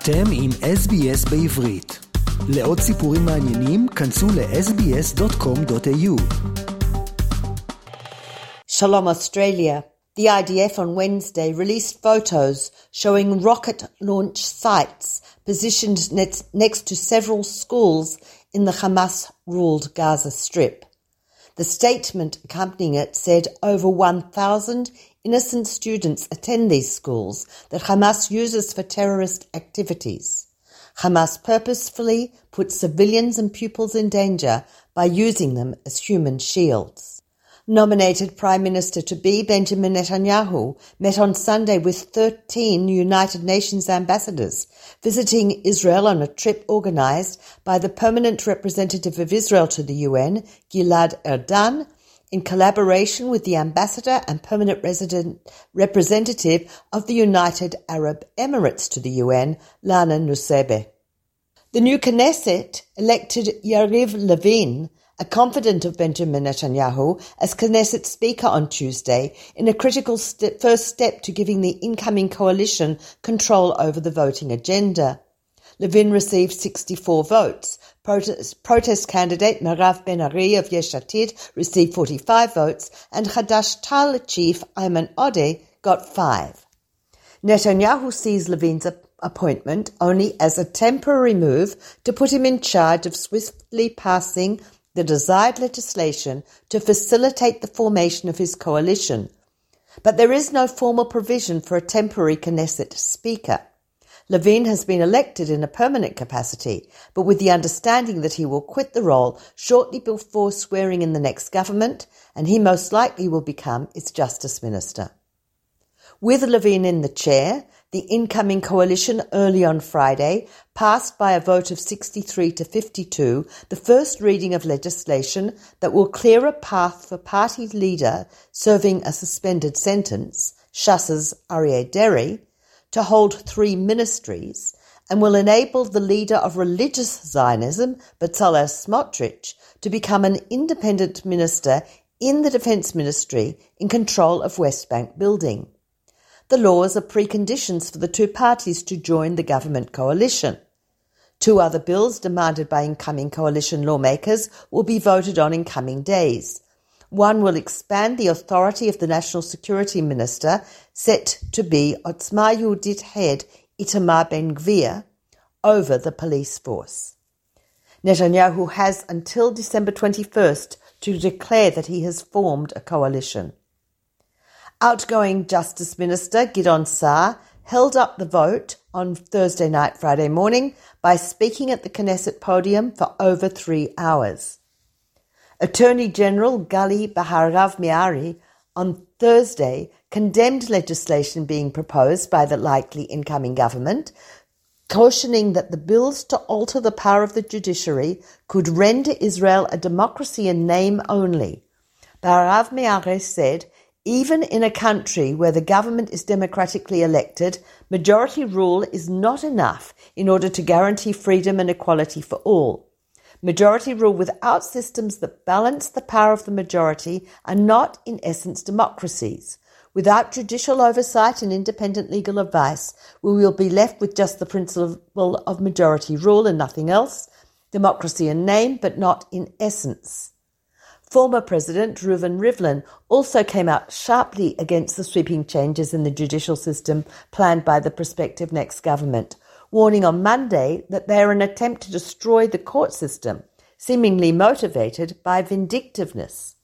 אתם עם SBS בעברית. לעוד סיפורים מעניינים, כנסו ל-sbs.com.au. Shalom Australia. The IDF on Wednesday released photos showing rocket launch sites positioned next to several schools in the Hamas ruled Gaza Strip. The statement accompanying it said over 1,000 innocent students attend these schools that Hamas uses for terrorist activities. Hamas purposefully puts civilians and pupils in danger by using them as human shields nominated Prime Minister to be Benjamin Netanyahu met on Sunday with 13 United Nations ambassadors visiting Israel on a trip organized by the permanent representative of Israel to the UN, Gilad Erdan, in collaboration with the ambassador and permanent resident representative of the United Arab Emirates to the UN, Lana Nusseibeh. The new Knesset elected Yariv Levin a confidant of Benjamin Netanyahu as Knesset Speaker on Tuesday in a critical st- first step to giving the incoming coalition control over the voting agenda. Levin received 64 votes. Protest, protest candidate Merav Ben Ari of Yesh Atid received 45 votes, and Hadash Ta'al chief Ayman Odeh got five. Netanyahu sees Levin's appointment only as a temporary move to put him in charge of swiftly passing the desired legislation to facilitate the formation of his coalition, but there is no formal provision for a temporary Knesset speaker. Levin has been elected in a permanent capacity, but with the understanding that he will quit the role shortly before swearing in the next government, and he most likely will become its justice minister. With Levin in the chair, the incoming coalition early on Friday passed by a vote of 63 to 52 the first reading of legislation that will clear a path for party leader serving a suspended sentence, Shas's Aryeh Deri, to hold three ministries and will enable the leader of religious Zionism, Bezalel Smotrich, to become an independent minister in the defense ministry in control of West Bank building. The laws are preconditions for the two parties to join the government coalition. Two other bills demanded by incoming coalition lawmakers will be voted on in coming days. One will expand the authority of the National Security Minister, set to be Otzma Yehudit head Itamar Ben Gvir, over the police force. Netanyahu has until December 21st to declare that he has formed a coalition. Outgoing Justice Minister Gideon Saar held up the vote on Thursday night, Friday morning by speaking at the Knesset podium for over three hours. Attorney General Gali Baharav Miara on Thursday condemned legislation being proposed by the likely incoming government, cautioning that the bills to alter the power of the judiciary could render Israel a democracy in name only. Baharav Miari said even in a country where the government is democratically elected, majority rule is not enough in order to guarantee freedom and equality for all. Majority rule without systems that balance the power of the majority are not, in essence, democracies. Without judicial oversight and independent legal advice, we will be left with just the principle of majority rule and nothing else. Democracy in name, but not in essence. Former President Reuven Rivlin also came out sharply against the sweeping changes in the judicial system planned by the prospective next government, warning on Monday that they are an attempt to destroy the court system, seemingly motivated by vindictiveness.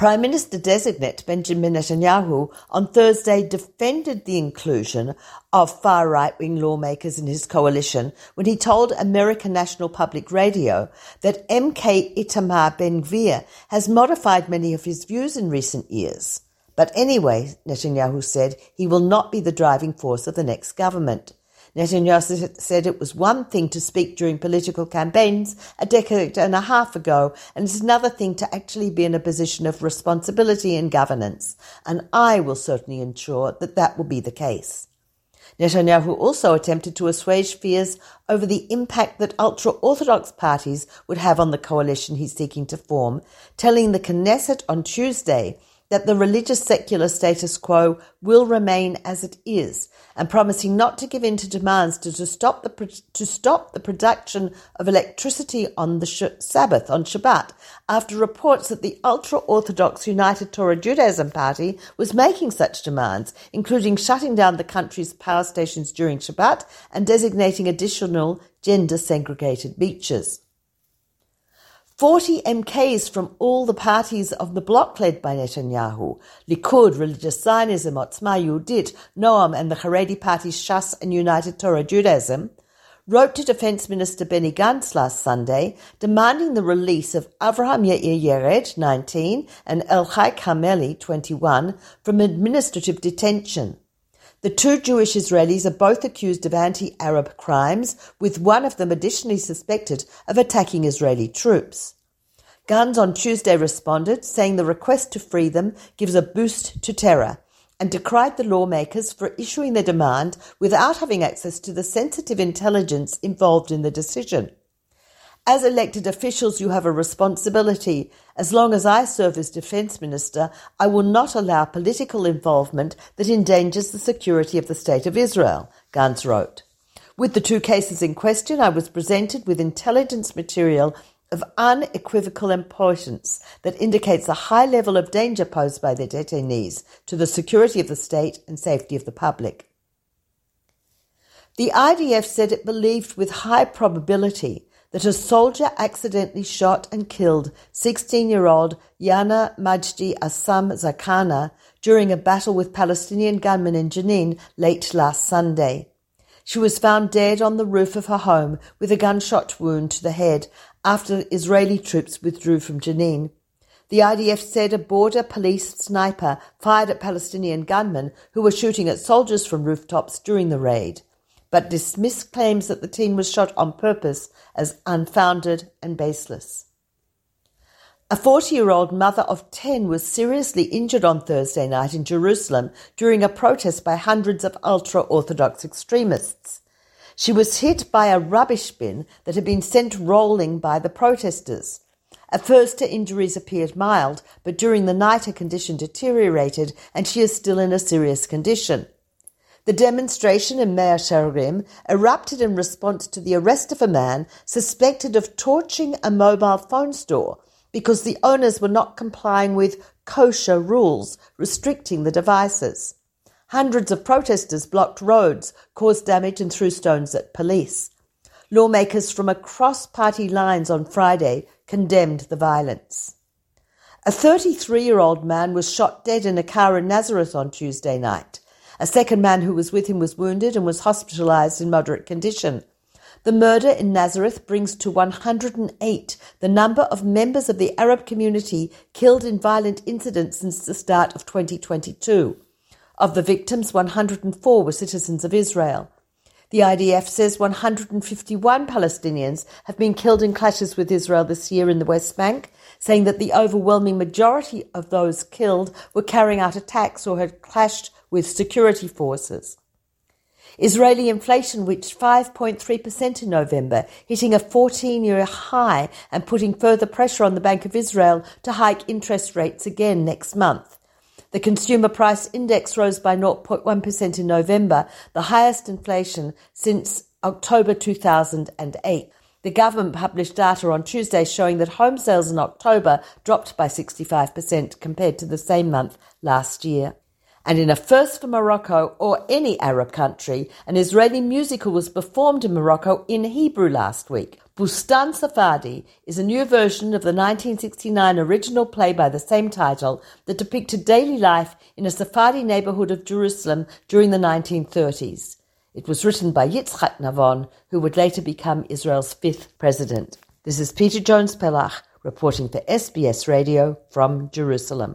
Prime Minister designate Benjamin Netanyahu on Thursday defended the inclusion of far right wing lawmakers in his coalition when he told American National Public Radio that MK Itamar Ben Gvir has modified many of his views in recent years. But anyway, Netanyahu said, he will not be the driving force of the next government. Netanyahu said it was one thing to speak during political campaigns a decade and a half ago, and it's another thing to actually be in a position of responsibility and governance. And I will certainly ensure that that will be the case. Netanyahu also attempted to assuage fears over the impact that ultra Orthodox parties would have on the coalition he's seeking to form, telling the Knesset on Tuesday that the religious secular status quo will remain as it is and promising not to give in to demands to, to stop the to stop the production of electricity on the sh- Sabbath on Shabbat after reports that the ultra-orthodox United Torah Judaism Party was making such demands including shutting down the country's power stations during Shabbat and designating additional gender segregated beaches. 40 MKs from all the parties of the bloc led by Netanyahu, Likud, Religious Zionism, Otzma Yehudit, Noam and the Haredi parties Shas and United Torah Judaism, wrote to Defense Minister Benny Gantz last Sunday demanding the release of Avraham Yair Yered, 19, and Elchai Carmeli, 21, from administrative detention. The two Jewish Israelis are both accused of anti-Arab crimes, with one of them additionally suspected of attacking Israeli troops. Gantz on Tuesday responded, saying the request to free them gives a boost to terror, and decried the lawmakers for issuing their demand without having access to the sensitive intelligence involved in the decision. As elected officials, you have a responsibility. As long as I serve as defense minister, I will not allow political involvement that endangers the security of the state of Israel, Gantz wrote. With the two cases in question, I was presented with intelligence material of unequivocal importance that indicates a high level of danger posed by the detainees to the security of the state and safety of the public. The IDF said it believed with high probability that a soldier accidentally shot and killed 16-year-old Yana Majdi Assam Zakana during a battle with Palestinian gunmen in Jenin late last Sunday. She was found dead on the roof of her home with a gunshot wound to the head after Israeli troops withdrew from Jenin. The IDF said a border police sniper fired at Palestinian gunmen who were shooting at soldiers from rooftops during the raid but dismissed claims that the teen was shot on purpose as unfounded and baseless. A 40 year old mother of 10 was seriously injured on Thursday night in Jerusalem during a protest by hundreds of ultra Orthodox extremists. She was hit by a rubbish bin that had been sent rolling by the protesters. At first, her injuries appeared mild, but during the night, her condition deteriorated and she is still in a serious condition. The demonstration in Mea Shearim erupted in response to the arrest of a man suspected of torching a mobile phone store because the owners were not complying with kosher rules restricting the devices. Hundreds of protesters blocked roads, caused damage, and threw stones at police. Lawmakers from across party lines on Friday condemned the violence. A 33 year old man was shot dead in a car in Nazareth on Tuesday night. A second man who was with him was wounded and was hospitalized in moderate condition. The murder in Nazareth brings to 108 the number of members of the Arab community killed in violent incidents since the start of 2022. Of the victims, 104 were citizens of Israel. The IDF says 151 Palestinians have been killed in clashes with Israel this year in the West Bank, saying that the overwhelming majority of those killed were carrying out attacks or had clashed with security forces. Israeli inflation reached 5.3% in November, hitting a 14 year high and putting further pressure on the Bank of Israel to hike interest rates again next month. The consumer price index rose by 0.1% in November, the highest inflation since October 2008. The government published data on Tuesday showing that home sales in October dropped by 65% compared to the same month last year. And in a first for Morocco or any Arab country, an Israeli musical was performed in Morocco in Hebrew last week. Bustan Sefaradi is a new version of the 1969 original play by the same title that depicted daily life in a Sephardi neighborhood of Jerusalem during the 1930s. It was written by Yitzhak Navon, who would later become Israel's fifth president. This is Peta Jones Pellach reporting for SBS Radio from Jerusalem.